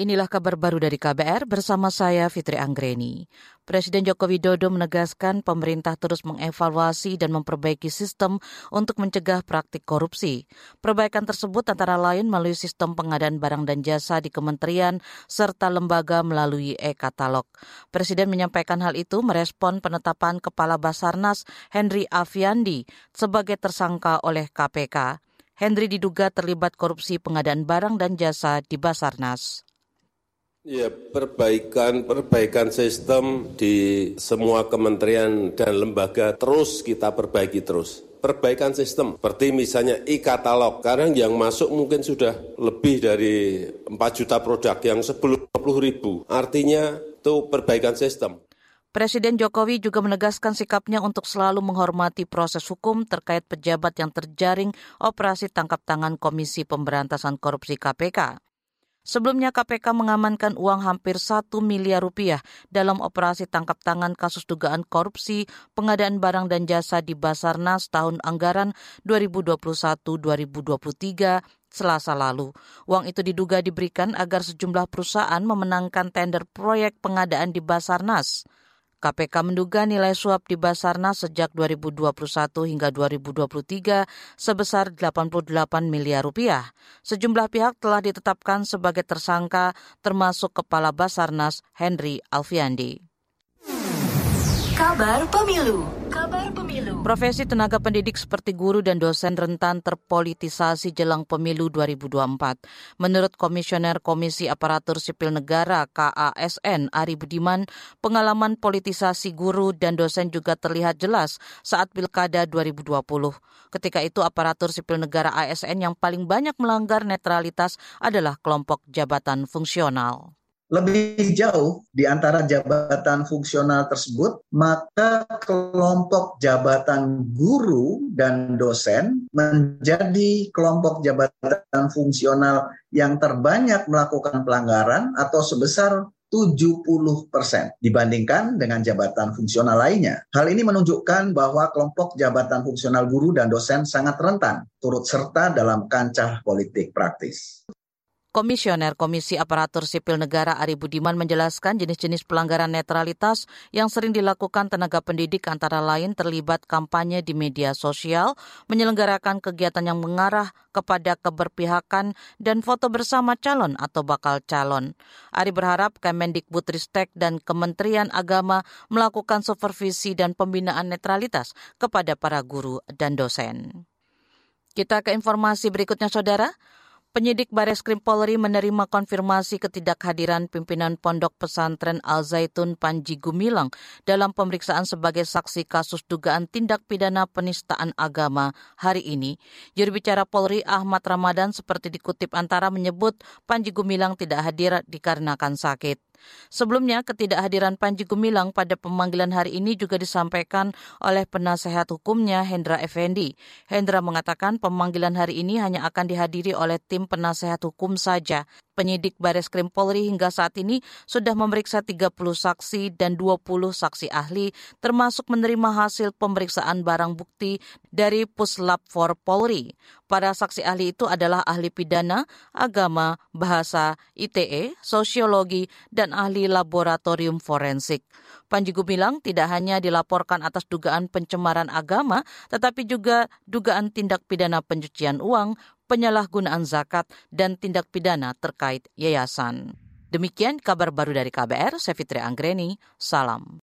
Inilah kabar baru dari KBR bersama saya Fitri Anggreni. Presiden Joko Widodo menegaskan pemerintah terus mengevaluasi dan memperbaiki sistem untuk mencegah praktik korupsi. Perbaikan tersebut antara lain melalui sistem pengadaan barang dan jasa di kementerian serta lembaga melalui e-katalog. Presiden menyampaikan hal itu merespon penetapan Kepala Basarnas Henry Aviandi sebagai tersangka oleh KPK. Henry diduga terlibat korupsi pengadaan barang dan jasa di Basarnas. Ya, perbaikan perbaikan sistem di semua kementerian dan lembaga terus kita perbaiki terus. Perbaikan sistem, seperti misalnya e-katalog. Sekarang yang masuk mungkin sudah lebih dari 4 juta produk yang sebelum 20 ribu. Artinya itu perbaikan sistem. Presiden Jokowi juga menegaskan sikapnya untuk selalu menghormati proses hukum terkait pejabat yang terjaring operasi tangkap tangan Komisi Pemberantasan Korupsi KPK. Sebelumnya KPK mengamankan uang hampir 1 miliar rupiah dalam operasi tangkap tangan kasus dugaan korupsi pengadaan barang dan jasa di Basarnas tahun anggaran 2021-2023 Selasa lalu. Uang itu diduga diberikan agar sejumlah perusahaan memenangkan tender proyek pengadaan di Basarnas. KPK menduga nilai suap di Basarnas sejak 2021 hingga 2023 sebesar 88 miliar rupiah. Sejumlah pihak telah ditetapkan sebagai tersangka termasuk Kepala Basarnas Henry Alfiandi. Kabar Pemilu Kabar Pemilu. Profesi tenaga pendidik seperti guru dan dosen rentan terpolitisasi jelang pemilu 2024. Menurut Komisioner Komisi Aparatur Sipil Negara KASN Ari Budiman, pengalaman politisasi guru dan dosen juga terlihat jelas saat Pilkada 2020. Ketika itu aparatur sipil negara ASN yang paling banyak melanggar netralitas adalah kelompok jabatan fungsional lebih jauh di antara jabatan fungsional tersebut, maka kelompok jabatan guru dan dosen menjadi kelompok jabatan fungsional yang terbanyak melakukan pelanggaran atau sebesar 70 persen dibandingkan dengan jabatan fungsional lainnya. Hal ini menunjukkan bahwa kelompok jabatan fungsional guru dan dosen sangat rentan turut serta dalam kancah politik praktis. Komisioner Komisi Aparatur Sipil Negara Ari Budiman menjelaskan jenis-jenis pelanggaran netralitas yang sering dilakukan tenaga pendidik antara lain terlibat kampanye di media sosial, menyelenggarakan kegiatan yang mengarah kepada keberpihakan, dan foto bersama calon atau bakal calon. Ari berharap Kemendikbudristek dan Kementerian Agama melakukan supervisi dan pembinaan netralitas kepada para guru dan dosen. Kita ke informasi berikutnya, Saudara. Penyidik Baris Krim Polri menerima konfirmasi ketidakhadiran pimpinan Pondok Pesantren Al Zaitun Panji Gumilang dalam pemeriksaan sebagai saksi kasus dugaan tindak pidana penistaan agama hari ini. Juru bicara Polri Ahmad Ramadan seperti dikutip antara menyebut Panji Gumilang tidak hadir dikarenakan sakit. Sebelumnya, ketidakhadiran Panji Gumilang pada pemanggilan hari ini juga disampaikan oleh penasehat hukumnya Hendra Effendi. Hendra mengatakan pemanggilan hari ini hanya akan dihadiri oleh tim penasehat hukum saja. Penyidik Baris Krim Polri hingga saat ini sudah memeriksa 30 saksi dan 20 saksi ahli termasuk menerima hasil pemeriksaan barang bukti dari Puslap for Polri. Para saksi ahli itu adalah ahli pidana, agama, bahasa, ITE, sosiologi, dan ahli laboratorium forensik. Panji Gumilang tidak hanya dilaporkan atas dugaan pencemaran agama, tetapi juga dugaan tindak pidana pencucian uang, penyalahgunaan zakat, dan tindak pidana terkait yayasan. Demikian kabar baru dari KBR, saya Fitri Anggreni, salam.